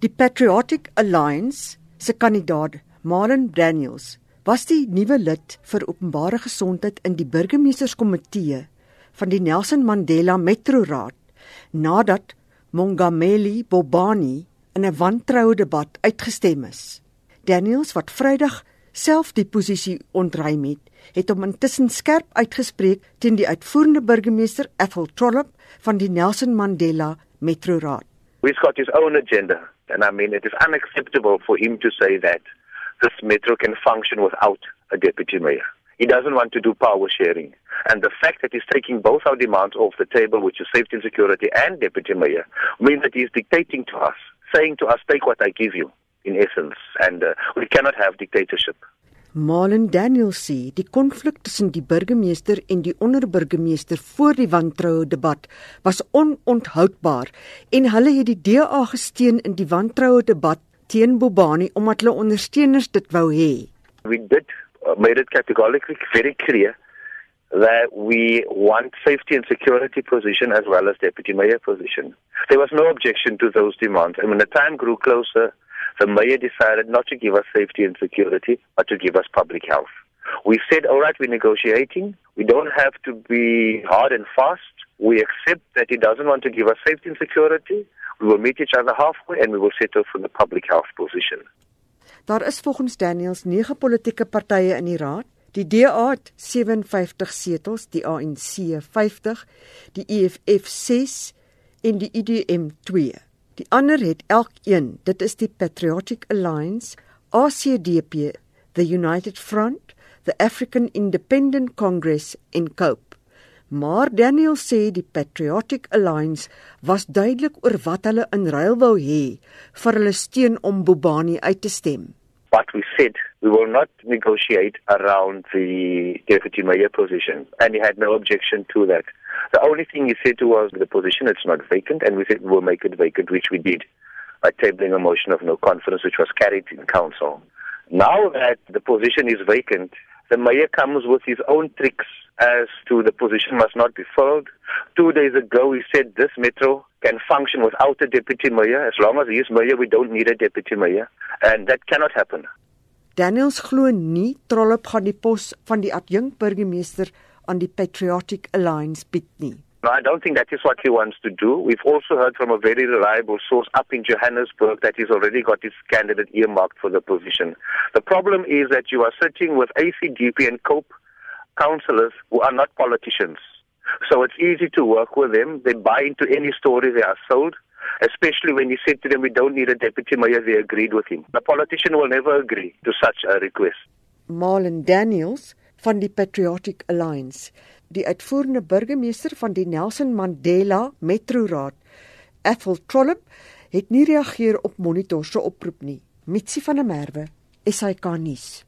Die Patriotic Alliance se kandidaat, Maren Daniels, was die nuwe lid vir openbare gesondheid in die burgemeesterskomitee van die Nelson Mandela Metro Raad nadat Mongameli Bobani in 'n wantroue debat uitgestem is. Daniels wat Vrydag self die posisie ontruim het, het hom intussen skerp uitgespreek teen die uitvoerende burgemeester Ethel Trollop van die Nelson Mandela Metro Raad. We've got his own agenda and I mean it is unacceptable for him to say that this metro can function without a deputy mayor. He doesn't want to do power sharing. And the fact that he's taking both our demands off the table, which is safety and security and deputy mayor, means that he's dictating to us, saying to us, take what I give you, in essence. And uh, we cannot have dictatorship. Malen Daniel sê die konflik tussen die burgemeester en die onderburgemeester voor die wantroue debat was ononthoudbaar en hulle het die DA gesteun in die wantroue debat teen Bobani omdat hulle ondersteuners dit wou hê. We did uh, made it categorically very clear that we want safety and security position as well as deputy mayor position. There was no objection to those demands and when the time grew closer the mayor decided not to give us safety and security, but to give us public health. We said, all right, we're negotiating. We don't have to be hard and fast. We accept that he doesn't want to give us safety and security. We will meet each other halfway and we will settle for the public health position. Daar is volgens Daniels 9 politieke partye in die raad. Die DA het 57 setels, die ANC 50, die EFF 6 en die IDM e 2. Die ander het elkeen, dit is die Patriotic Alliance, ACDP, the United Front, the African Independent Congress en COPE. Maar Daniel sê die Patriotic Alliance was duidelik oor wat hulle in ruil wou hê vir hulle steun om Bobani uit te stem. But we said we will not negotiate around the deputy mayor position and he had no objection to that. The only thing he said to was the position it's not vacant, and we said we'll make it vacant, which we did by tabling a motion of no confidence, which was carried in council. Now that the position is vacant, the mayor comes with his own tricks as to the position must not be filled. Two days ago, he said this metro can function without a deputy mayor. As long as he is mayor, we don't need a deputy mayor. And that cannot happen. Daniels glo nie Trollop gaan die pos van die adjunk burgemeester aan die Patriotic Alliance bied nie. No, I don't think that is what he wants to do. We've also heard from a very reliable source up in Johannesburg that he's already got his candidate earmarked for the position. The problem is that you are sitting with ACDP and COPE councillors who are not politicians. So it's easy to work with them. They buy into any story they are sold, especially when you said to them, we don't need a deputy mayor, they agreed with him. A politician will never agree to such a request. Marlon Daniels van die Patriotic Alliance, die uitvoerende burgemeester van die Nelson Mandela Metro Raad, Ethel Trollop, het nie reageer op Monitor se oproep nie. Mitsi van der Merwe, SAK nuus.